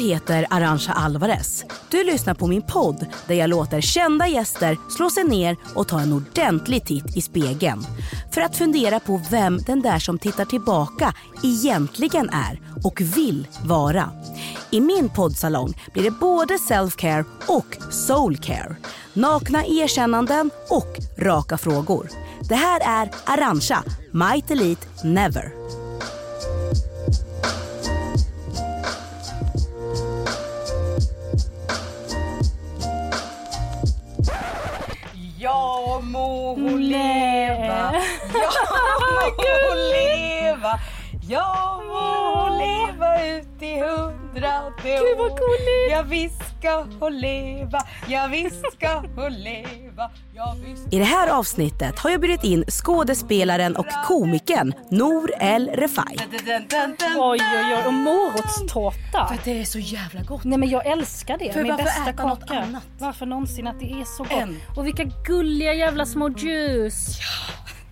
Jag heter Arantxa Alvarez. Du lyssnar på min podd där jag låter kända gäster slå sig ner och ta en ordentlig titt i spegeln. För att fundera på vem den där som tittar tillbaka egentligen är och vill vara. I min poddsalong blir det både self-care och soul-care. Nakna erkännanden och raka frågor. Det här är Arantxa, Might Elite Never. Ja må hon leva, ja må hon leva, ja må leva ut i hundrade år. Gud, vad gulligt. Ja visst ska hon leva, ja visst ska hon leva, ja visst I det här avsnittet har jag bjudit in skådespelaren och komikern Nour El Refai. Oj, oj, oj. Och morotstårta. För att det är så jävla gott. Nej men jag älskar det. För Min varför bästa äta något kaka. annat? Varför någonsin att det är så gott. En. Och vilka gulliga jävla små ljus.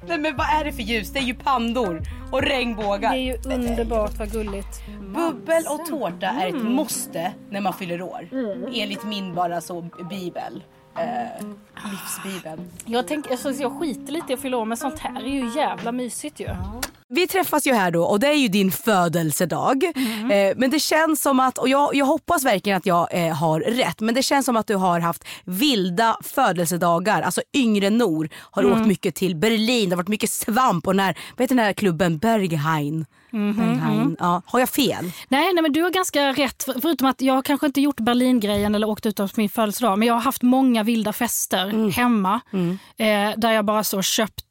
Nej men vad är det för ljus? Det är ju pandor och regnbågar. Det är ju underbart vad gulligt. Bubbel och tårta är Mm. ett måste när man fyller år. Enligt min bara så bibel. Eh, livsbibeln. Jag, tänker, alltså, jag skiter lite i att fylla år men sånt här är ju jävla mysigt ju. Vi träffas ju här då och det är ju din födelsedag. Eh, men det känns som att, och jag, jag hoppas verkligen att jag eh, har rätt, men det känns som att du har haft vilda födelsedagar. Alltså yngre Nor har åkt mycket till Berlin, det har varit mycket svamp och den här, vad heter den här klubben Berghain? Berghain. Ja, har jag fel? Nej, nej men du har ganska rätt. För- Förutom att jag kanske inte gjort Berlingrejen eller åkt ut på min födelsedag. Men jag har haft många vilda fester Mm. hemma. Eh, där jag bara så köpt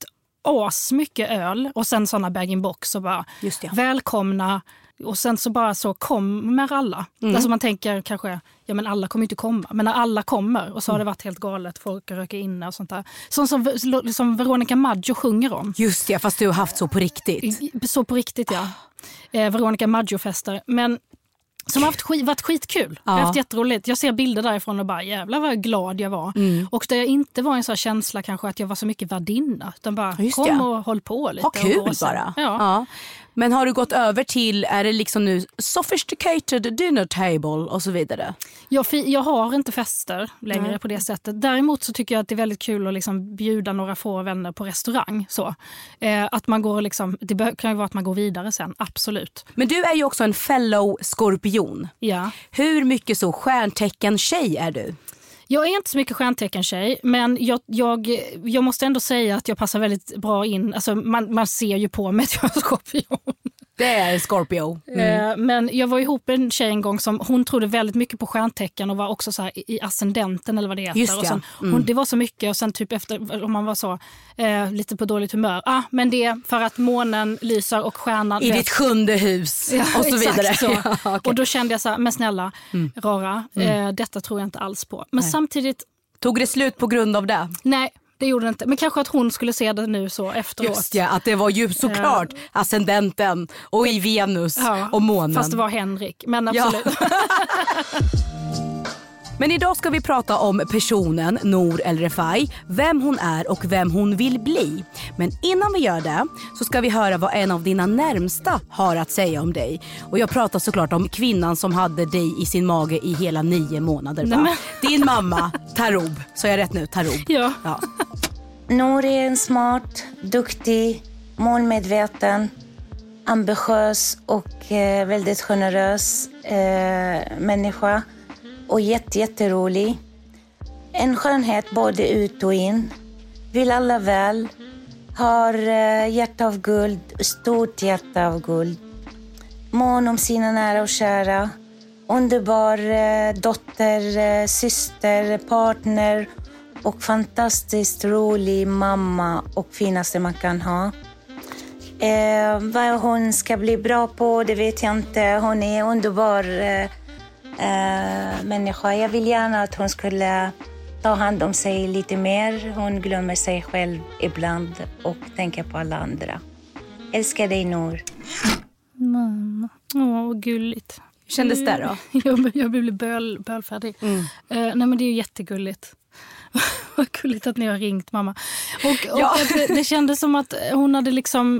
as mycket öl och sen såna bag-in-box och bara Just det. välkomna. Och sen så bara så kommer alla. Mm. Alltså man tänker kanske, ja men alla kommer inte komma. Men när alla kommer och så Mm. har det varit helt galet. Folk röker inne och sånt där. Sånt som, som Veronica Maggio sjunger om. Just det, fast du har haft så på riktigt. Så på riktigt ja. Eh, Veronica Maggio-fester. Men som har haft skit, varit skitkul. Jag har Ja. haft jätteroligt. Jag ser bilder därifrån och bara jävlar vad glad jag var. Mm. Och där jag inte var en sån känsla kanske att jag var så mycket värdinna. Utan bara Just kom det. och håll på lite. Ha kul bara. Ja. Men har du gått över till, är det liksom nu sophisticated dinner table och så vidare? Jag, jag har inte fester längre på det sättet. Däremot så tycker jag att det är väldigt kul att liksom bjuda några få vänner på restaurang. Så. Eh, att man går liksom, det kan ju vara att man går vidare sen, absolut. Men du är ju också en fellow skorpion. Ja. Hur mycket så stjärntecken-tjej är du? Jag är inte så mycket stjärntecken-tjej, men jag, jag, jag måste ändå säga att jag passar väldigt bra in. Alltså man, man ser ju på mig att jag är skorpion. Det är en Scorpio. Eh, Men jag var ihop med en tjej en gång som hon trodde väldigt mycket på stjärntecken och var också så i ascendenten eller vad det heter. Just och ja. sen, hon, det var så mycket och sen typ efter, om man var så eh, lite på dåligt humör. Ah, men det är för att månen lyser och stjärnan... I vet- ditt sjunde hus och så vidare. Så. Ja, okej. Och då kände jag så här, men snälla rara, eh, detta tror jag inte alls på. Men samtidigt, Tog det slut på grund av det? nej det gjorde det inte. Men kanske att hon skulle se det nu så efteråt. Just ja, att det var ju såklart ascendenten och i Venus Ja, och månen. Fast det var Henrik. Men Ja. Men idag ska vi prata om personen Nour El Refai, vem hon är och vem hon vill bli. Men innan vi gör det så ska vi höra vad en av dina närmsta har att säga om dig. Och jag pratar såklart om kvinnan som hade dig i sin mage i hela nio månader. Nej, Din mamma Taroub. Så jag rätt nu? Taroub. ja. Ja. Nour är en smart, duktig, målmedveten, ambitiös och eh, väldigt generös eh, människa. Och jätte, jätterolig. En skönhet både ut och in. Vill alla väl. Har eh, hjärta av guld, stort hjärta av guld. Mån om sina nära och kära. Underbar eh, dotter, eh, syster, partner och fantastiskt rolig mamma och finaste man kan ha. Eh, vad hon ska bli bra på, det vet jag inte. Hon är underbar eh, eh, människa. Jag vill gärna att hon skulle ta hand om sig lite mer. Hon glömmer sig själv ibland och tänker på alla andra. Älskar dig, Nor. Mamma. Åh, vad gulligt. Hur kändes det då? Jag, jag blir böl, bölfärdig. Mm. Eh, nej, men det är ju jättegulligt. Vad gulligt att ni har ringt mamma. Och, och Ja. att det, det kändes som att hon hade liksom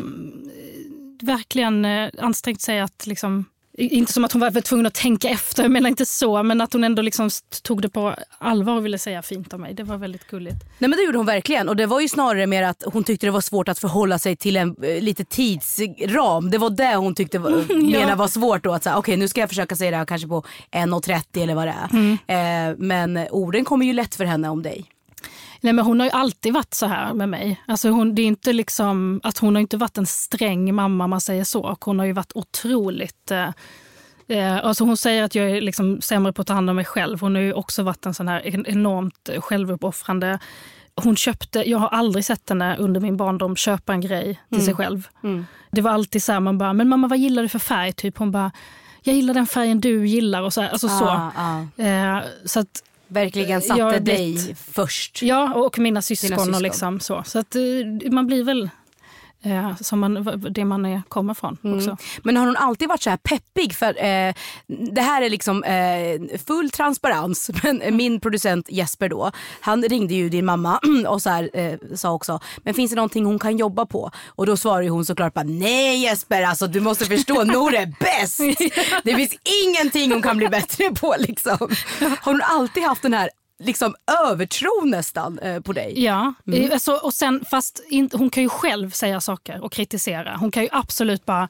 eh, verkligen eh, ansträngt sig att liksom inte som att hon var tvungen att tänka efter, jag menar inte så, men att hon ändå liksom tog det på allvar och ville säga fint om mig. Det var väldigt gulligt. Nej men det gjorde hon verkligen och det var ju snarare mer att hon tyckte det var svårt att förhålla sig till en eh, lite tidsram. Det var det hon tyckte var, Ja. menar var svårt då. Att säga, okej nu ska jag försöka säga det här kanske på 1.30 eller vad det är. Mm. Eh, men orden kommer ju lätt för henne om dig. Nej, men hon har ju alltid varit så här med mig. Alltså hon, det är inte liksom, att hon har inte varit en sträng mamma om man säger så. Och hon har ju varit otroligt... Eh, eh, alltså hon säger att jag är liksom sämre på att ta hand om mig själv. Hon har ju också varit en sån här en- enormt självuppoffrande... Hon köpte, jag har aldrig sett henne under min barndom köpa en grej till sig själv. Det var alltid så här, man bara, men mamma vad gillar du för färg? Typ hon bara, jag gillar den färgen du gillar. Och så, här, alltså så. Ah, ah. Eh, så att Verkligen satte dig först. Ja, och mina syskon. syskon. Och liksom så så att, eh, man blir väl eh, som man, det man är, kommer från också. Men har hon alltid varit så här peppig? För eh, Det här är liksom eh, full transparens. Men eh, min producent Jesper då, han ringde ju din mamma och så här, eh, sa också, men finns det någonting hon kan jobba på? Och då svarar ju hon såklart bara, nej Jesper alltså du måste förstå, Nour är bäst. Det finns ingenting hon kan bli bättre på liksom. Har hon alltid haft den här liksom övertro nästan eh, på dig? Ja, eh, alltså, och sen, fast in, hon kan ju själv säga saker och kritisera. Hon kan ju absolut bara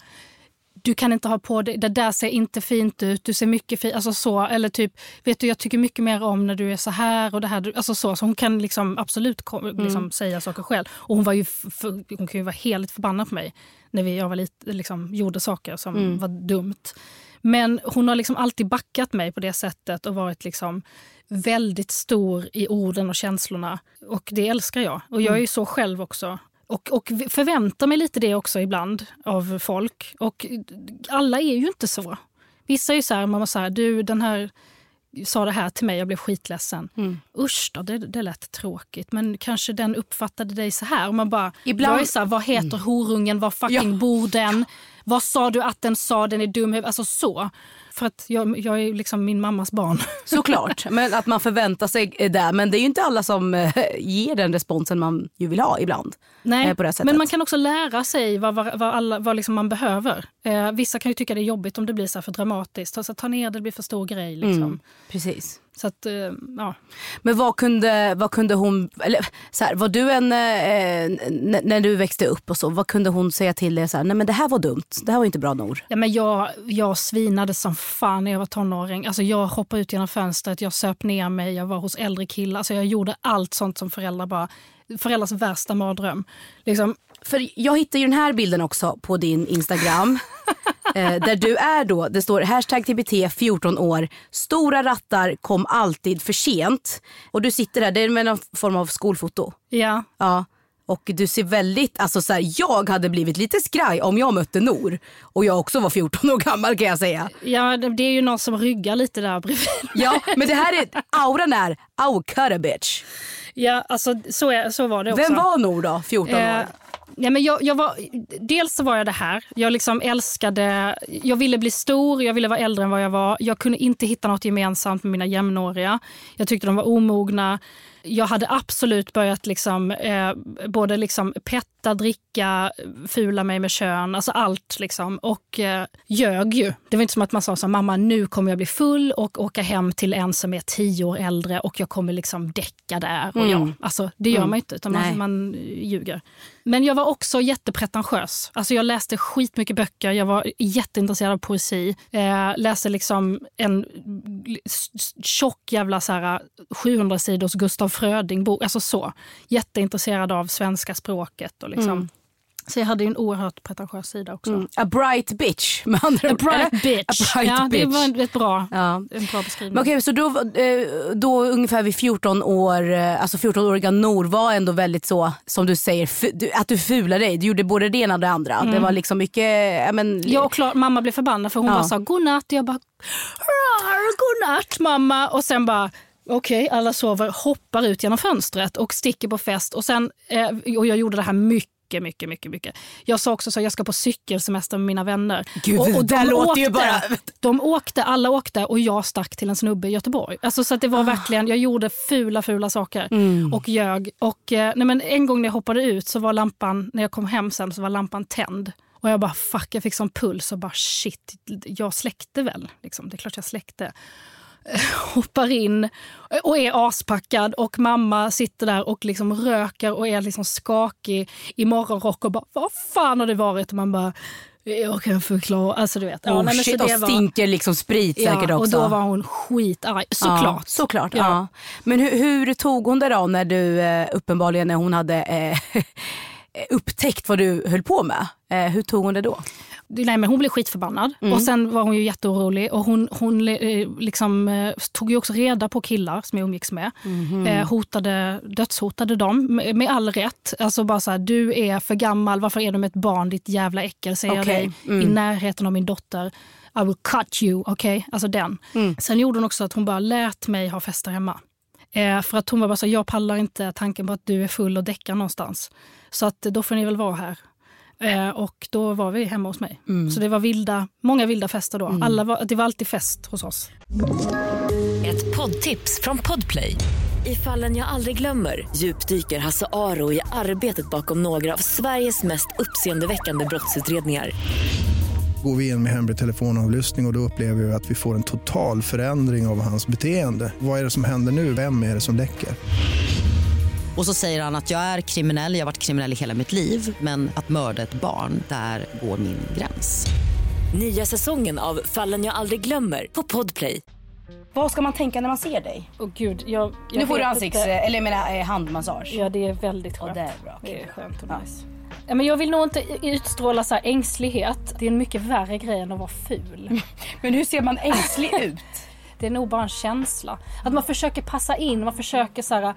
du kan inte ha på dig, det där ser inte fint ut, du ser mycket fint, alltså så, eller typ, vet du jag tycker mycket mer om när du är så här och det här, alltså så, så hon kan liksom absolut kom, liksom säga saker själv. Och hon var ju, hon kan ju vara helt förbannad på mig när vi, jag var lite, liksom, gjorde saker som var dumt. Men hon har liksom alltid backat mig på det sättet och varit liksom väldigt stor i orden och känslorna. Och det älskar jag. Och jag är ju så själv också. Och, och förväntar mig lite det också ibland av folk. Och alla är ju inte så. Vissa är ju så här, man var så här, du den här sa det här till mig, jag blev skitledsen. Usch då, det, det lät tråkigt. Men kanske den uppfattade dig så här. Och man bara, Ibland- jag är så här, vad heter horungen, var fucking Ja. bor den? Vad sa du att den sa, den är dum? Alltså så. För att jag, jag är liksom min mammas barn. Såklart, men att man förväntar sig eh, det. Men det är ju inte alla som eh, ger den responsen man ju vill ha ibland. Nej, eh, på det sättet. men man kan också lära sig vad, vad, vad, alla, vad liksom man behöver. Eh, vissa kan ju tycka det är jobbigt om det blir så för dramatiskt. Alltså, ta ner det, det blir för stor grej. Liksom. Mm, precis. Så att, eh, ja. Men vad kunde, vad kunde hon, eller så här, var du en, eh, när du växte upp och så, vad kunde hon säga till dig så här, nej men det här var dumt, det här var inte bra Nor. Ja, men jag, jag svinade som fan när jag var tonåring. Alltså, jag hoppade ut genom fönstret, jag söp ner mig, jag var hos äldre killar. Alltså, jag gjorde allt sånt som föräldrar bara... Föräldrars värsta mardröm. Liksom, För jag hittade ju den här bilden också på din Instagram eh, där du är då, det står hashtag TBT 14 år, stora rattar kom alltid för sent. Och du sitter där, det är med någon form av skolfoto. ja, Ja. Och du ser väldigt, alltså så här, jag hade blivit lite skraj om jag mötte Nor. Och jag också var 14 år gammal kan jag säga. ja, det, det är ju någon som ryggar lite där bredvid. Ja, men det här är, auran är, I cut a bitch. Ja, alltså, så, är, så var det också. Vem var Nor då, 14 år? Eh, ja, men jag, jag var, dels så var jag det här. Jag liksom älskade... Jag ville bli stor, jag ville vara äldre än vad jag var. Jag kunde inte hitta något gemensamt med mina jämnåriga. Jag tyckte de var omogna. Jag hade absolut börjat liksom, eh, både liksom petta, dricka, fula mig med kön, alltså allt. Liksom. Och eh, ljög ju. Det var inte som att man sa så mamma nu kommer jag bli full och åka hem till en som är tio år äldre och jag kommer liksom däcka där. Och ja, alltså, det gör man inte, utan Nej. man, man ljuger. Men jag var också jättepretentiös. Alltså jag läste skitmycket böcker, jag var jätteintresserad av poesi. Eh, läste liksom en tjock jävla så här, eh, 700 sidors Gustav Fröding-bok. Alltså så. Jätteintresserad av svenska språket. Och liksom. Mm. Så jag hade ju en oerhört pretentiös sida också. A bright bitch med andra A bright eller? bitch. A bright ja, bitch. det var ett bra, Ja. en bra beskrivning. Okej, så då, eh, då ungefär vid 14 år, eh, alltså 14-åriga Nor var ändå väldigt så, som du säger, att du fulade dig. Du gjorde både det ena och det andra. Det var liksom mycket, ja, men, Jag och Klar, mamma blev förbannad för hon Ja. bara sa godnatt och jag bara "Rar, godnatt mamma och sen bara okej alla sover, hoppar ut genom fönstret och sticker på fest och sen eh, och jag gjorde det här mycket mycket, mycket, mycket. Jag sa också så jag ska på cykelsemester med mina vänner. Gud, och, och de åkte, bara- De åkte, alla åkte och jag stack till en snubbe i Göteborg. Alltså, så det var verkligen, jag gjorde fula, fula saker och ljög. Och, eh, nej, men en gång när jag hoppade ut så var lampan, när jag kom hem sen så var lampan tänd. Och Och jag bara fuck, jag fick sån puls och bara shit, jag släckte väl. Liksom. Det är klart jag släckte. Hoppar in och är aspackad och mamma sitter där och liksom röker och är liksom skakig i morgonrock och bara vad fan har det varit? Och man bara jag kan förklara. Alltså, du vet. Ja, oh, nej, shit, och stinker liksom sprit ja, säkert också. Och då var hon skitarg. Såklart. Ja, såklart ja. ja. Men hur, hur, tog hon det då när du eh, uppenbarligen när hon hade eh, upptäckt vad du höll på med? Eh, hur tog hon det då? Nej, men hon blev skitförbannad mm. och sen var hon ju jätteorolig. Och hon, hon eh, liksom, eh, tog ju också reda på killar som jag umgicks med. Mm. hotade, dödshotade dem med, med all rätt. Alltså bara så här, du är för gammal, varför är du med ett barn ditt jävla äckel säger okay. jag dig. Mm. I närheten av min dotter. I will cut you, okej? Okay? Alltså den. Mm. Sen gjorde hon också att hon bara lät mig ha fester hemma. Eh, för att hon var bara så, jag pallar inte tanken på att du är full och däckar någonstans. Så att då får ni väl vara här. Eh, och då var vi hemma hos mig. Mm. Så det var vilda, många vilda fester då. Mm. Alla var, det var alltid fest hos oss. Ett poddtips från Podplay. I fallen jag aldrig glömmer djupdyker Hasse Aro i arbetet bakom några av Sveriges mest uppseendeväckande brottsutredningar går vi in med hemlig telefonavlyssning och, och då upplever vi att vi får en total förändring av hans beteende. Vad är det som händer nu? Vem är det som läcker? Och så säger han att jag är kriminell, jag har varit kriminell i hela mitt liv men att mörda ett barn, där går min gräns. Nya säsongen av Fallen jag aldrig glömmer på Podplay. Vad ska man tänka när man ser dig? Oh, gud, jag, jag nu får du ansikts, inte. eller jag menar eh, handmassage. Ja det är väldigt skönt. Och det är bra. Det är skönt och nice. Ja, men jag vill nog inte utstråla så ängslighet. Det är en mycket värre grej än att vara ful. men hur ser man ängslig ut? Det är nog bara en känsla. Att man försöker passa in, man försöker så här,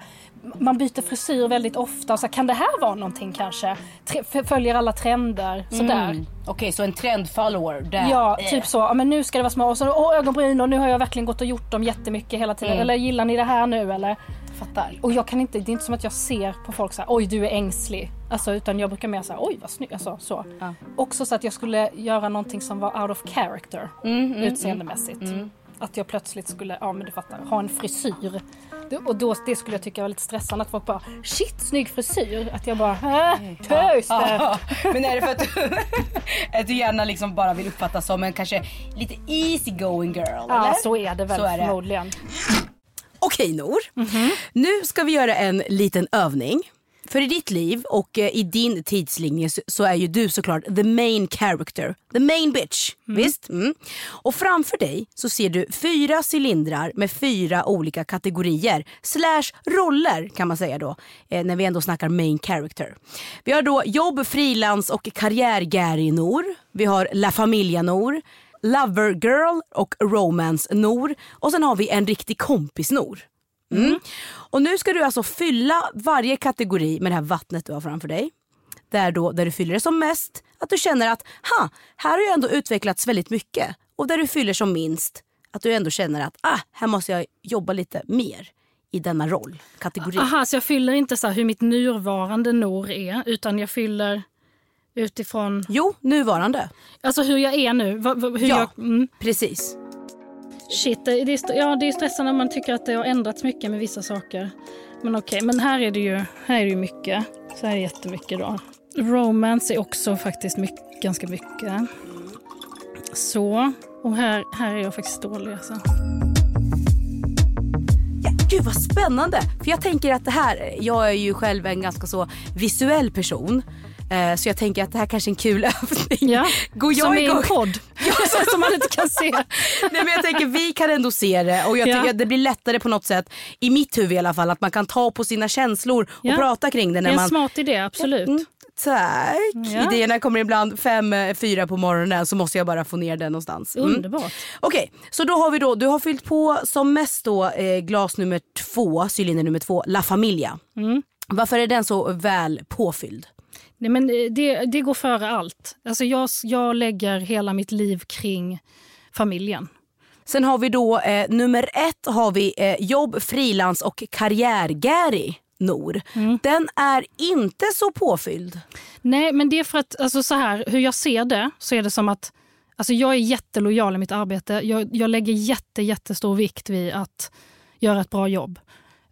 man byter frisyr väldigt ofta. Så här, kan det här vara någonting kanske? Tre, följer alla trender. Sådär. Mm. Okej, okay, så en trendfollower. Där. Ja, typ så. Ja, men nu ska det vara små och så, åh, ögonbryn och nu har jag verkligen gått och gjort dem jättemycket hela tiden. Mm. Eller gillar ni det här nu eller? Fattar. Och jag kan inte, det är inte som att jag ser på folk så här, oj du är ängslig. Alltså, utan jag brukar mer säga oj vad snygg. Alltså, så. Ja. Också så att jag skulle göra någonting som var out of character mm, mm, utseendemässigt. Mm. Att jag plötsligt skulle, ja men du fattar, ha en frisyr. Och då, det skulle jag tycka var lite stressande att folk bara shit snygg frisyr. Att jag bara tös ja, Men är det för att du, att du gärna liksom bara vill uppfattas som en kanske lite easy going girl? Ja eller? så är det väl så är det. förmodligen. Okej Nor, mm -hmm. nu ska vi göra en liten övning. För i ditt liv och eh, i din tidslinje så, är ju du såklart the main character. The main bitch. Mm. Visst? Mm. Och framför dig så ser du fyra cylindrar med fyra olika kategorier. Slash roller kan man säga då. Eh, när vi ändå snackar main character. Vi har då jobb, frilans och karriär-Gary-Nor. Vi har La Familia-Nor. Lover Girl och Romance Nor. Och sen har vi en riktig kompis Nor. Mm. Och nu ska du alltså fylla varje kategori med det här vattnet du har framför dig. Där, då, där du fyller det som mest, att du känner att ha, här har jag ändå utvecklats väldigt mycket. Och där du fyller som minst, att du ändå känner att ah, här måste jag jobba lite mer i denna roll, kategori. Aha, så jag fyller inte så hur mitt nuvarande Nor är, utan jag fyller utifrån... Jo, nuvarande. Alltså hur jag är nu? Hur ja, jag, mm. precis. Shit, det är, ja, det är stressande när man tycker att det har ändrats mycket med vissa saker. Men okej, okay, men här är det ju här är det mycket. Så här är det jättemycket då. Romance är också faktiskt mycket, ganska mycket. Så, och här, här är jag faktiskt dålig alltså. Ja, gud vad spännande! För jag tänker att det här, jag är ju själv en ganska så visuell person. Eh, så jag tänker att det här kanske är en kul övning. Ja, Går jag som igång? i en podd. Ja, som man inte kan se. Nej, men jag tänker vi kan ändå se det och jag tycker att det blir lättare på något sätt, i mitt huvud i alla fall, att man kan ta på sina känslor och ja. prata kring det. När det är en man... smart idé, absolut. Mm, tack. Ja. Idéerna kommer ibland fem, eh, fyra på morgonen så måste jag bara få ner den någonstans. Mm. Underbart. Okej, okay, så då har vi då, du har fyllt på som mest då eh, glas nummer två, cylinder nummer två, La Familia. Mm. Varför är den så väl påfylld? Nej, men eh, det, det går före allt. Alltså jag, jag lägger hela mitt liv kring familjen. Sen har vi då eh, nummer ett har vi eh, jobb, frilans och karriär-Gary. Nor. Mm. Den är inte så påfylld. Nej, men det är för att alltså så här, hur jag ser det så är det som att alltså jag är jättelojal i mitt arbete. Jag, jag lägger jätte, jättestor vikt vid att göra ett bra jobb.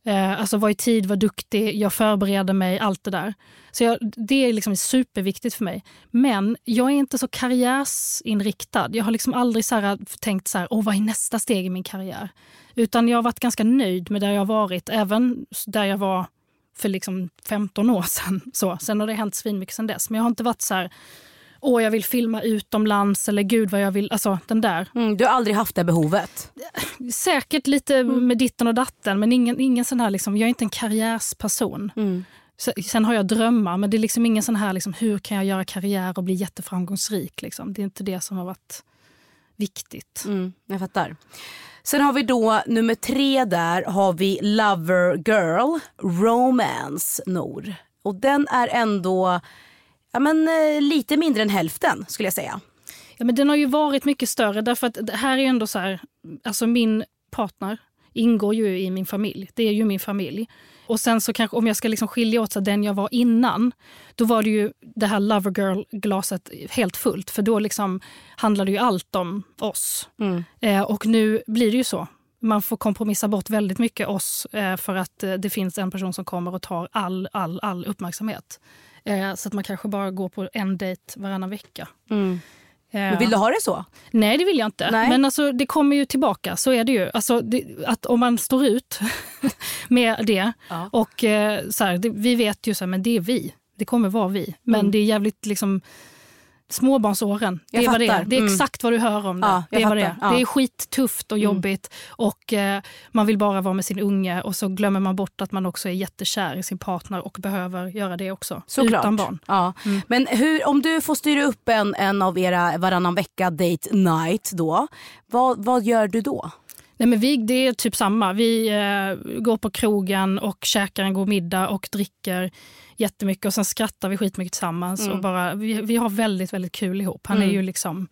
Eh, alltså var i tid, var duktig, jag förbereder mig, allt det där. Så jag, det är liksom superviktigt för mig. Men jag är inte så karriärsinriktad. Jag har liksom aldrig så här, eh, tänkt så här, Åh, vad är nästa steg i min karriär. Utan jag har varit ganska nöjd med där jag har varit, även där jag var för liksom 15 år sedan. Så. Sen har det hänt svinmycket sen dess. Men jag har inte varit så här, åh jag vill filma utomlands eller gud vad jag vill. Alltså den där. Mm, du har aldrig haft det behovet? Säkert lite med ditten och datten men ingen, ingen sån här, liksom, jag är inte en karriärsperson. Mm. Sen har jag drömmar men det är liksom ingen sån här, liksom, hur kan jag göra karriär och bli jätteframgångsrik. Liksom. Det är inte det som har varit viktigt. Mm, jag fattar. Sen har vi då nummer tre där har vi Lover Girl Romance Nor. Och den är ändå ja, men, eh, lite mindre än hälften skulle jag säga. Ja, men den har ju varit mycket större därför att det här är ändå så här, alltså min partner ingår ju i min familj. Det är ju min familj. Och sen så kanske om jag ska liksom skilja åt så den jag var innan, då var det ju det här Lovergirl-glaset helt fullt. För då liksom handlade ju allt om oss. Mm. Eh, och nu blir det ju så. Man får kompromissa bort väldigt mycket oss eh, för att eh, det finns en person som kommer och tar all, all, all uppmärksamhet. Eh, så att man kanske bara går på en dejt varannan vecka. Mm. Eh, Men vill du ha det så? Nej, det vill jag inte. Nej. Men alltså, det kommer ju tillbaka. Så är det ju. Alltså, det, att om man står ut med det. Ja. och eh, så här, det, Vi vet ju att det är vi. Det kommer vara vi. Men Mm. det är jävligt liksom småbarnsåren. Det är det är. Det är Mm. exakt vad du hör om det. Ja, det, är vad det, är. Ja. Mm. det är skittufft och jobbigt. Och eh, Man vill bara vara med sin unge och så glömmer man bort att man också är jättekär i sin partner och behöver göra det också. Såklart. Utan barn. Ja. Mm. Men hur, om du får styra upp en, en av era varannan vecka date night då, vad, vad gör du då? Nej, men vi, det är typ samma. Vi eh, går på krogen och käkar en god middag och dricker jättemycket och sen skrattar vi skitmycket tillsammans. Och bara, vi, vi har väldigt, väldigt kul ihop. Han är ju liksom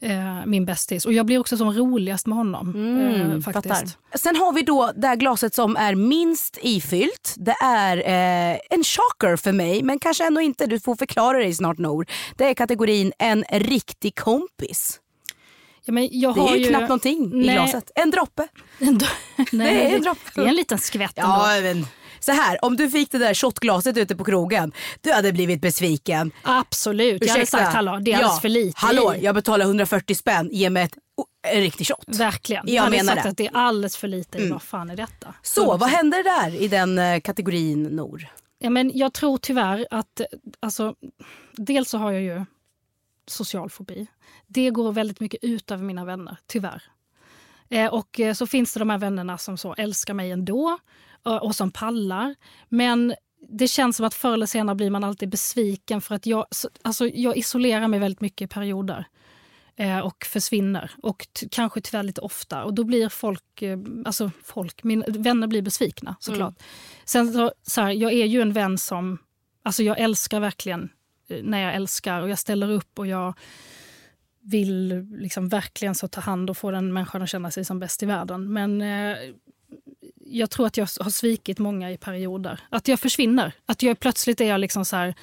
eh, min bästis. Och jag blir också som roligast med honom. eh, faktiskt. Mm, Fattar. Sen har vi då det här glaset som är minst ifyllt. Det är eh, en chocker för mig, men kanske ändå inte. Du får förklara dig snart Nor. Det är kategorin en riktig kompis. Ja, men jag Det har är ju knappt någonting i Nej. glaset. En droppe. Ändå, nej, Det är en droppe. det är en liten skvätt ändå. Ja, men, så här, om du fick det där shotglaset ute på krogen, du hade blivit besviken. Absolut. Jag hade Ursäkta. sagt hallå, det är alldeles ja, för lite Hallå, i. jag betalar 140 spänn, ge mig ett, en riktig shot. Verkligen. Jag Jag hade menar sagt det. Mm. att det är alldeles för lite i. Vad fan är detta? Så, vad händer där i den eh, kategorin Nor? Ja, men jag tror tyvärr att... Alltså, dels så har jag ju social fobi. Det går väldigt mycket ut över mina vänner, tyvärr. Eh, och eh, så finns det de här vännerna som så älskar mig ändå och, och som pallar. Men det känns som att förr eller senare blir man alltid besviken för att jag, så- alltså, jag isolerar mig väldigt mycket i perioder. Eh, och försvinner. Och kanske tyvärr lite ofta. Och då blir folk, eh, alltså folk, mina vänner blir besvikna såklart. Sen så, så här, jag är ju en vän som, alltså jag älskar verkligen eh, när jag älskar och jag ställer upp och jag vill liksom verkligen så ta hand och få den människan att känna sig som bäst i världen. Men eh, jag tror att jag har svikit många i perioder. Att jag försvinner. Att jag plötsligt är jag liksom så här,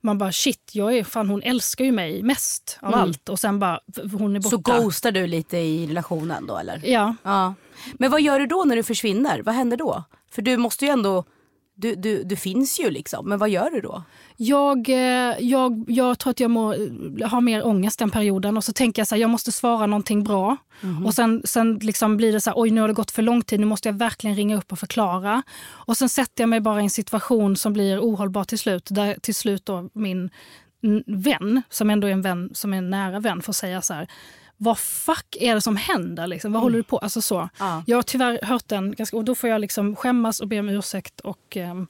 man bara shit, jag är, fan, hon älskar ju mig mest av allt och sen bara, hon är borta. Så ghostar du lite i relationen då eller? Ja, Ja. Men vad gör du då när du försvinner? Vad händer då? För du måste ju ändå, du, du, du finns ju liksom, men vad gör du då? Jag, eh, jag, jag tror att jag må, har mer ångest den perioden och så tänker jag så här, jag måste svara någonting bra. Och sen, sen liksom blir det så här, oj nu har det gått för lång tid, nu måste jag verkligen ringa upp och förklara. Och sen sätter jag mig bara i en situation som blir ohållbar till slut. Där till slut då min vän, som ändå är en vän som är en nära vän, får säga så här, vad fuck är det som händer? Liksom? Vad håller du på? Alltså så. Ja. Jag har tyvärr hört den, ganska, och då får jag liksom skämmas och be om ursäkt. Och, ehm,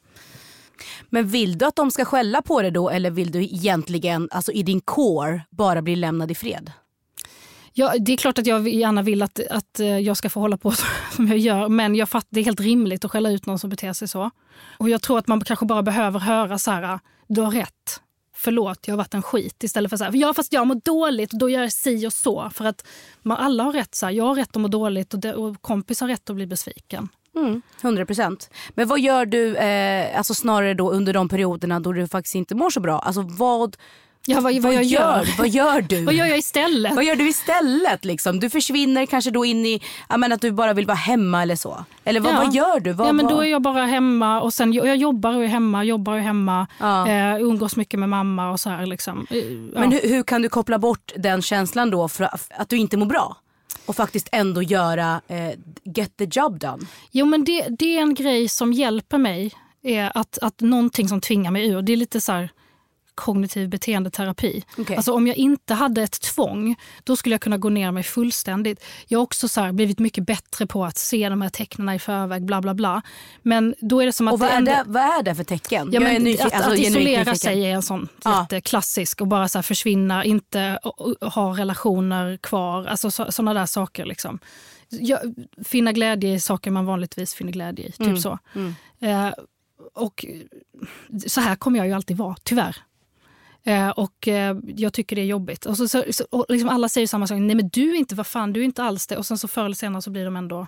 Men vill du att de ska skälla på dig då eller vill du egentligen, alltså i din core, bara bli lämnad i fred? Ja, det är klart att jag gärna vill att, att eh, jag ska få hålla på som jag gör. Men jag fattar, det är helt rimligt att skälla ut någon som beter sig så. Och jag tror att man kanske bara behöver höra så här, du har rätt. Förlåt, jag har varit en skit. Istället för så här, ja fast jag mår dåligt och då gör jag si och så. För att man, alla har rätt. Så här, jag har rätt att må dåligt och, det, och kompis har rätt att bli besviken. Mm, 100 procent. Men vad gör du eh, alltså snarare då under de perioderna då du faktiskt inte mår så bra? Alltså vad, Ja, vad, vad jag gör. Vad gör du? Vad gör jag istället? Vad gör du istället? Liksom? Du försvinner kanske då in i menar, att du bara vill vara hemma eller så. Eller vad, Ja. vad gör du? Vad, ja, men då vad- är jag bara hemma och sen jag jobbar och är hemma, jobbar och hemma, Ja. eh, umgås mycket med mamma och så här liksom. Eh, ja. Men hur, hur kan du koppla bort den känslan då för att du inte mår bra? Och faktiskt ändå göra, eh, get the job done. Jo, men det, det är en grej som hjälper mig. Är att, att någonting som tvingar mig ur. Det är lite så här kognitiv beteendeterapi. Okej. Alltså om jag inte hade ett tvång, då skulle jag kunna gå ner mig fullständigt. Jag har också så här blivit mycket bättre på att se de här tecknen i förväg, bla bla bla. Men då är det som att Och vad är, det, vad är det för tecken? Ja, men nyfiken, att, alltså, att isolera nyfiken. sig är en sån Ja. jätteklassisk och bara så här försvinna, inte ha relationer kvar. Alltså så, såna där saker. Liksom. Jag, finna glädje i saker man vanligtvis finner glädje i. Typ Mm. så. Eh, och så här kommer jag ju alltid vara, tyvärr. Eh, och eh, jag tycker det är jobbigt. Och så, så, så, och liksom alla säger samma sak. Nej men du är inte, vad fan, du är inte alls det. Och sen så förr eller senare så blir de ändå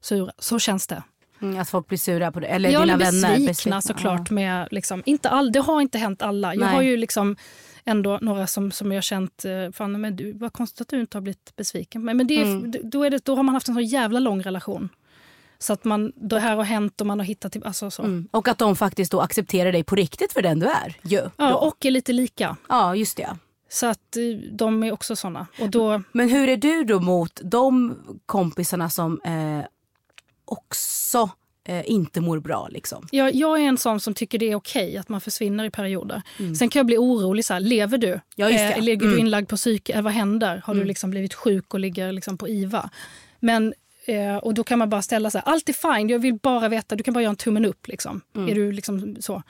sura. Så känns det. Mm, att folk blir sura på det. Eller Ja, dina eller vänner. besvikna såklart. Med, liksom, inte all, det har inte hänt alla. Jag Nej. har ju liksom ändå några som, som jag har känt, eh, fan men du, vad konstigt att du inte har blivit besviken. Men, men det, Mm. då, är det, då har man haft en så jävla lång relation. Så att man, det här har hänt och man har hittat... Alltså så. Mm. Och att de faktiskt då accepterar dig på riktigt för den du är. Ju, Ja, då. och är lite lika. ja, just det. Så att eh, de är också såna. Och då, Men hur är du då mot de kompisarna som eh, också eh, inte mår bra? Liksom? jag, jag är en sån som tycker det är okej att man försvinner i perioder. Sen kan jag bli orolig. Så här, lever du? Mm. Ja, just det. Eh, ligger Mm. du inlagd på psyke? Eh, vad händer? Har du liksom blivit sjuk och ligger liksom på IVA? Men, eh, och då kan man bara ställa sig. Allt är fine, jag vill bara veta. Du kan bara göra en tummen upp. Liksom. Är du liksom så?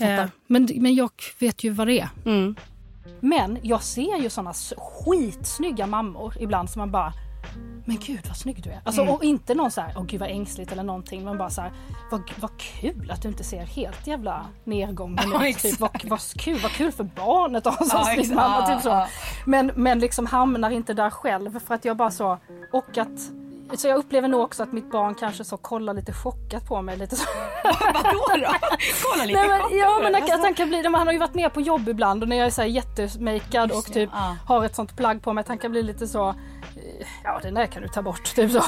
Mm. Eh, men, men jag vet ju vad det är. Mm. Men jag ser ju såna skitsnygga mammor ibland som man bara men gud vad snygg du är. Alltså, Mm. Och inte någon så här, åh gud vad ängsligt eller någonting. Men bara så här, vad, vad kul att du inte ser helt jävla nedgången ut. Typ, exakt. vad, vad kul, vad kul för barnet att ha en sån snygg mamma. Typ så. Men, men liksom hamnar inte där själv för att jag bara så, och att så jag upplever nog också att mitt barn kanske så kollar lite chockat på mig. Lite så. Vadå då? Kolla lite Nej, men, ja men det. att, att han kan bli, han har ju varit med på jobb ibland och när jag är så här jättemakad och typ ja. har ett sånt plagg på mig att han kan bli lite så Ja den där kan du ta bort. Typ så.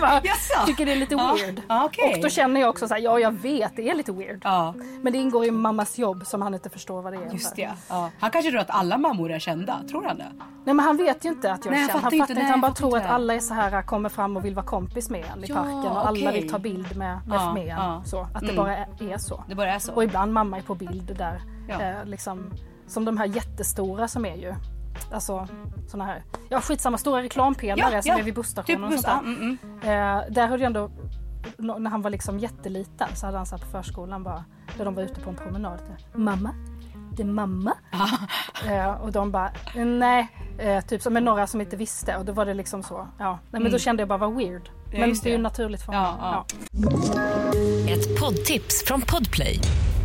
Bara, jaså? Tycker det är lite Ja, weird. ja, okej. Och då känner jag också så här, ja jag vet det är lite weird. Ja, Men det ingår i mammas jobb som han inte förstår vad det är. just det. Ja. Han kanske tror att alla mammor är kända. Tror han det? Nej men han vet ju inte att jag Nej, är han känd. Han fattar inte, nej, Han bara tror att det. alla är så här kommer fram och vill vara kompis med en i Ja, parken och alla okej. vill ta bild med, med, Ja, med en. ja. Så, att det Mm. bara är, är så. Det bara är så. Och ibland mamma är på bild där. Ja. Eh, liksom, som de här jättestora som är ju. Alltså såna här, ja skitsamma, stora reklampelare Ja, som ja. är vid busstationen Typ och sånt där. mm, mm. Eh, där hade jag ändå, när han var liksom jätteliten så hade han så på förskolan bara, där de var ute på en promenad. där, Mamma? Det är mamma? Eh, och de bara, nej. Eh, typ som med några som inte visste och då var det liksom så. Ja. Nej, men då kände jag bara vad weird. Mm. Ja, men det är ju naturligt för Ja, honom. ja. Ett poddtips från Podplay.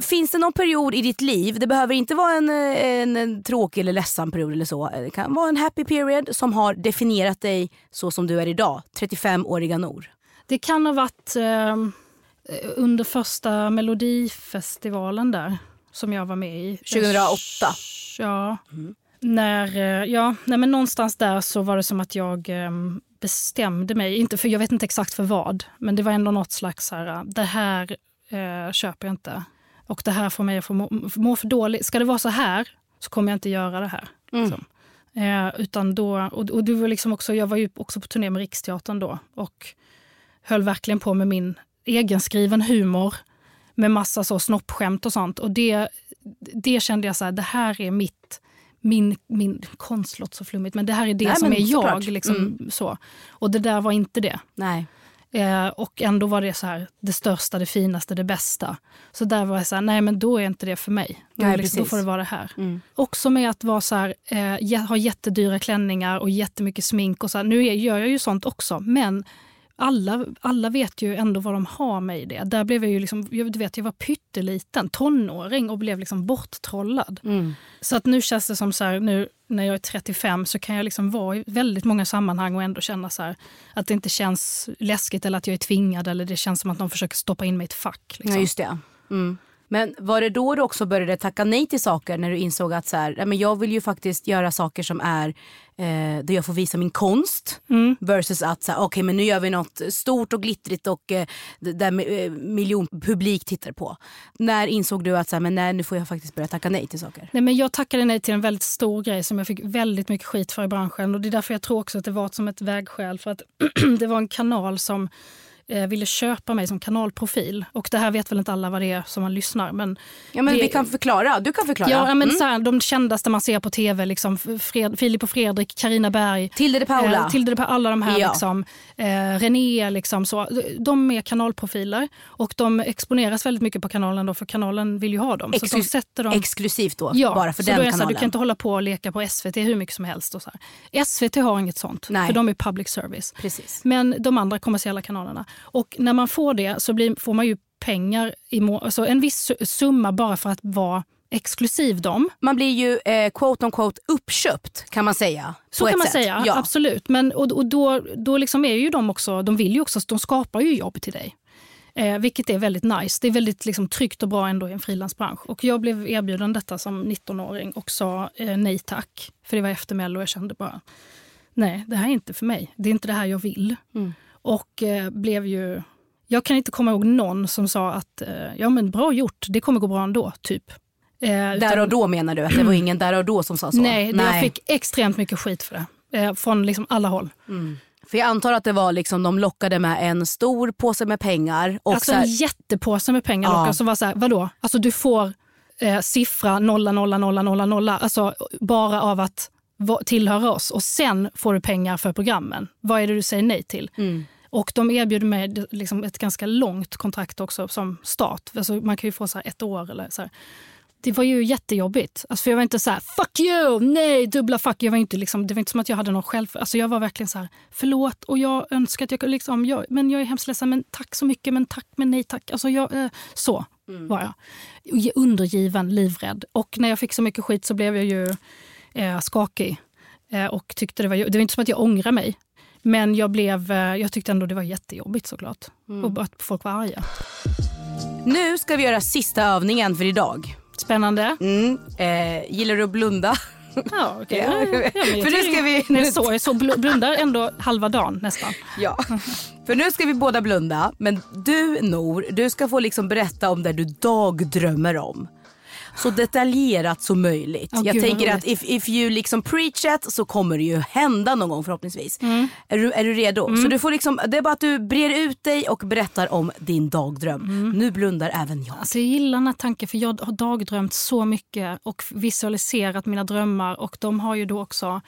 Finns det någon period i ditt liv, det behöver inte vara en, eh, en, en tråkig eller ledsam period eller så. Det kan vara en happy period som har definierat dig så som du är idag, 35-åriga Nor. Det kan ha varit eh, under första Melodifestivalen där som jag var med i. 2008. Ja. När, eh, ja, nej men någonstans där så var det som att jag eh, bestämde mig, inte för jag vet inte exakt för vad, men det var ändå något slags så här, eh, det här eh, köper jag inte. Och det här får mig att få må, må för dåligt. Ska det vara så här så kommer jag inte göra det här. Liksom. Eh, utan då, och, och det var liksom också, jag var ju också på turné med Riksteatern då och höll verkligen på med min egenskriven humor med massa så snoppskämt och sånt. Och det, det kände jag så här, det här är mitt min, min konst låter så flummigt, men det här är det Nej, som är jag. Liksom, Mm. så. Och det där var inte det. Nej. Eh, och ändå var det så här, det största, det finaste, det bästa. Så där var jag så här, nej men då är inte det för mig. Då, Nej, liksom, då får det vara det här. Mm. Också med att vara så här, eh, ha jättedyra klänningar och jättemycket smink. Och så här. Nu gör jag ju sånt också, men alla, alla vet ju ändå vad de har mig i det. Där blev jag ju liksom, jag, du vet, jag var pytteliten, tonåring och blev liksom borttrollad. Mm. Så att nu känns det som så här, nu när jag är 35 så kan jag liksom vara i väldigt många sammanhang och ändå känna så här, att det inte känns läskigt eller att jag är tvingad eller det känns som att någon försöker stoppa in mig i ett fack. Liksom. Ja, just det. Mm. Men var det då du också började tacka nej till saker när du insåg att så här, men jag vill ju faktiskt göra saker som är eh, där jag får visa min konst Mm. versus att så här, okej men nu gör vi något stort och glittrigt och eh, där eh, miljonpublik tittar på. När insåg du att så här, men nej, nu får jag faktiskt börja tacka nej till saker? Nej, men jag tackade nej till en väldigt stor grej som jag fick väldigt mycket skit för i branschen. Och Det är därför jag tror också att det var som ett vägskäl. För att det var en kanal som ville köpa mig som kanalprofil. Och det här vet väl inte alla vad det är som man lyssnar. Men Ja men det, vi kan förklara, du kan förklara. Ja, men Mm. så här, de kändaste man ser på tv, liksom, Fred, Filip och Fredrik, Karina Berg. Tilde de Paula. Eh, Tilde de Paula, alla de här. Ja. Liksom, eh, René, liksom, så. de är kanalprofiler. Och de exponeras väldigt mycket på kanalen då, för kanalen vill ju ha dem. så de sätter dem... Exklusivt då, Ja, bara för så den då är jag så här, kanalen. du kan inte hålla på och leka på SVT hur mycket som helst. Och så här. SVT har inget sånt, Nej. för de är public service. Precis. Men de andra kommersiella kanalerna. Och när man får det så blir, får man ju pengar, i må- alltså en viss su- summa bara för att vara exklusiv dem. Man blir ju eh, quote on quote uppköpt kan man säga. Så kan man sätt. säga, Ja. absolut. Men, och, och då, då liksom är ju de också, de vill ju också, de skapar ju jobb till dig. Eh, vilket är väldigt nice. Det är väldigt liksom, tryggt och bra ändå i en frilansbransch. Och jag blev erbjuden detta som 19-åring och sa eh, nej tack. För det var efter Mello och jag kände bara, nej det här är inte för mig. Det är inte det här jag vill. Mm. Och eh, blev ju, jag kan inte komma ihåg någon som sa att, eh, ja men bra gjort, det kommer gå bra ändå, typ. Eh, Där utan- och då menar du? Att det var ingen där och då som sa så? Nej, jag fick extremt mycket skit för det. Eh, från liksom alla håll. För jag antar att det var liksom, de lockade med en stor påse med pengar. Och alltså så här, en jättepåse med pengar Ja. som var så här, vadå? Alltså du får eh, siffra nolla, nolla, nolla, nolla, nolla. Alltså bara av att tillhöra oss. Och sen får du pengar för programmen. Vad är det du säger nej till? Mm. Och de erbjuder mig liksom ett ganska långt kontrakt också som start. Alltså man kan ju få så här ett år eller så här. Det var ju jättejobbigt. Alltså för jag var inte så här, fuck you, nej, dubbla fuck. Jag var inte liksom, det var inte som att jag hade någon själv... Alltså jag var verkligen så här, förlåt och jag önskar att jag kunde liksom, jag, men jag är hemskt ledsen, men tack så mycket, men tack, men nej tack. Alltså jag, eh, så var jag. Undergiven, livrädd. Och när jag fick så mycket skit så blev jag ju eh, skakig. Eh, och tyckte det var, det var inte som att jag ångrar mig. Men jag, blev, eh, jag tyckte ändå det var jättejobbigt såklart. Och att folk var arga. Nu ska vi göra sista övningen för idag. Spännande. Mm. Eh, gillar du att blunda? Ja, okej. Ja, Ja, men jag för nu tycker- ska vi- Nej, så, så bl- blundar ändå halva dagen nästan. Ja. För nu ska vi båda blunda. Men du Nor, du ska få liksom berätta om det du dagdrömmer om. Så detaljerat som möjligt. Åh, jag gud, tänker att if, if you liksom preach it så kommer det ju hända någon gång förhoppningsvis. Mm. Är, du, är du redo? Så du får liksom, det är bara att du brer ut dig och berättar om din dagdröm. Mm. Nu blundar även jag. Alltså jag gillar den här tanken för jag har dagdrömt så mycket och visualiserat mina drömmar och de har ju då också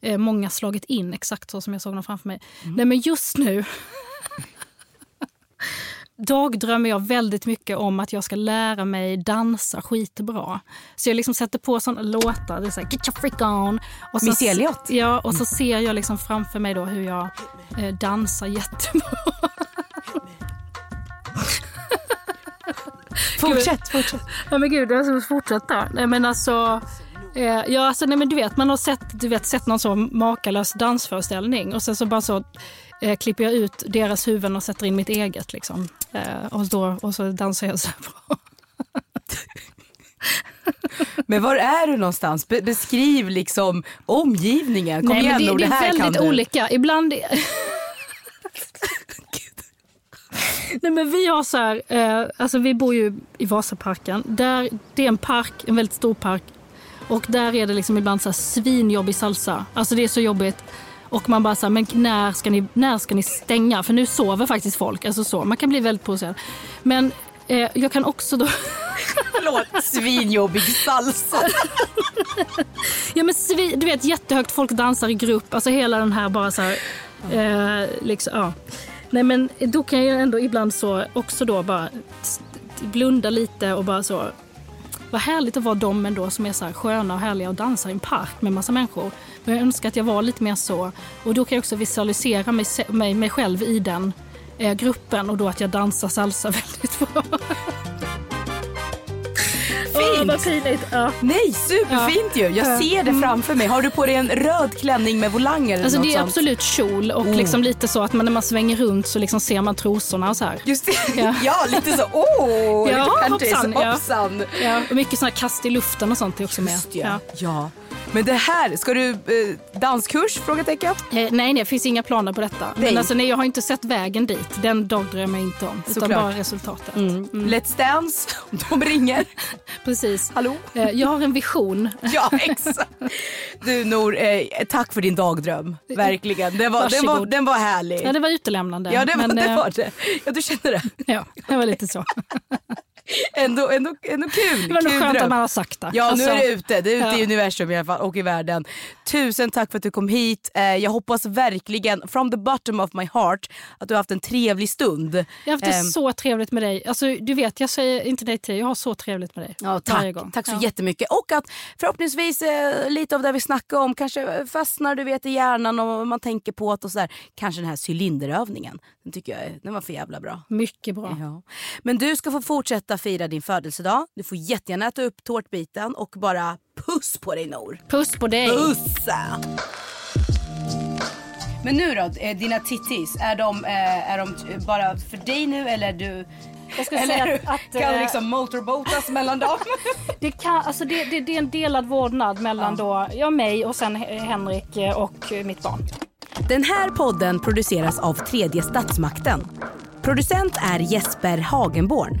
eh, många slagit in exakt så som jag såg dem framför mig. Nej men just nu dagdrömmer jag väldigt mycket om att jag ska lära mig dansa skitbra. Så jag liksom sätter på såna låtar, det är så här, get your freak on. Och så, Miss Elliot. Ja, och så ser jag liksom framför mig då hur jag eh, dansar jättebra. Fortsätt, fortsätt. Ja men gud, jag ska fortsätta. Nej men alltså, eh, ja, alltså nej, men du vet, man har sett, du vet, sett någon så makalös dansföreställning och sen så bara så eh, klipper jag ut deras huvuden och sätter in mitt eget. Liksom. Eh, och, då, och så dansar jag så här bra. Men var är du någonstans? Be- beskriv liksom omgivningen. Kom nej, igen det, det här är kan väldigt olika. Ibland... Nej, men vi har så här, eh, alltså vi bor ju i Vasaparken. Där, det är en park, en väldigt stor park. Och där är det liksom ibland så här svinjobbig salsa. Alltså det är så jobbigt. Och man bara så här, men när ska, ni, när ska ni stänga? För nu sover faktiskt folk. Alltså så. Man kan bli väldigt provocerad. Men eh, jag kan också då... Förlåt, svinjobbig salsa. Ja, men svi, du vet jättehögt, folk dansar i grupp. Alltså hela den här bara så här... Eh, liksom, ja. Nej men då kan jag ändå ibland så också då bara blunda lite och bara så vad härligt att vara de ändå som är så här sköna och härliga och dansar i en park med massa människor. Men jag önskar att jag var lite mer så. Och då kan jag också visualisera mig, mig, mig själv i den eh, gruppen och då att jag dansar salsa väldigt bra. Åh, vad pinigt. Ja. Nej, superfint ju. Jag ser det framför mig. Har du på dig en röd klänning med volanger eller Alltså något det är sånt? absolut kjol och liksom lite så att man, när man svänger runt så liksom ser man trosorna och så här. Just det. Ja. Ja, lite så. Åh, Ja, lite panties. hoppsan, ja. hoppsan. Ja, och mycket såna här kast i luften och sånt är också med. Just ja. ja. Men det här, ska du eh, danskurs? Frågetecken. Eh, nej, nej, det finns inga planer på detta. Nej. Men alltså, nej, jag har inte sett vägen dit. Den dagdrömmer jag inte om. Utan Såklart. bara resultatet. Let's Dance, de ringer. Precis. Hallå? Eh, jag har en vision. Ja, exakt. Du Nor, eh, tack för din dagdröm. Verkligen. Den var, den var, den var härlig. Ja, det var utelämnande. Ja, det var, men, det eh, var det. Ja, du kände det. Ja, det var lite så. Ändå, ändå, ändå kul. Det var nog kul skönt dröm. att man har sagt det. Ja, nu Alltså, är det ute. Det är ute ja. i universum i alla fall och i världen. Tusen tack för att du kom hit. Eh, jag hoppas verkligen, from the bottom of my heart, att du har haft en trevlig stund. Jag har haft det Ehm, så trevligt med dig. Alltså, du vet, jag säger inte nej till dig. Jag har så trevligt med dig. Ja, tack. tack så ja. jättemycket. Och att förhoppningsvis eh, lite av det vi snackade om kanske fastnar du vet, i hjärnan och man tänker på det och sådär. Kanske den här cylinderövningen. Den tycker jag den var för jävla bra. Mycket bra. Ja. Men du ska få fortsätta fira din födelsedag. Du får jättegärna äta upp tårtbiten och bara puss på dig Nor. Puss på dig. Pussa! Men nu då, eh, dina tittis, är de, eh, är de bara för dig nu eller du Jag ska eller säga att, att, kan du eh, liksom motorboatas mellan dem? Det, kan, alltså det, det, det är en delad vårdnad mellan då, jag, mig och sen Henrik och mitt barn. Den här podden produceras av tredje statsmakten. Producent är Jesper Hagenborn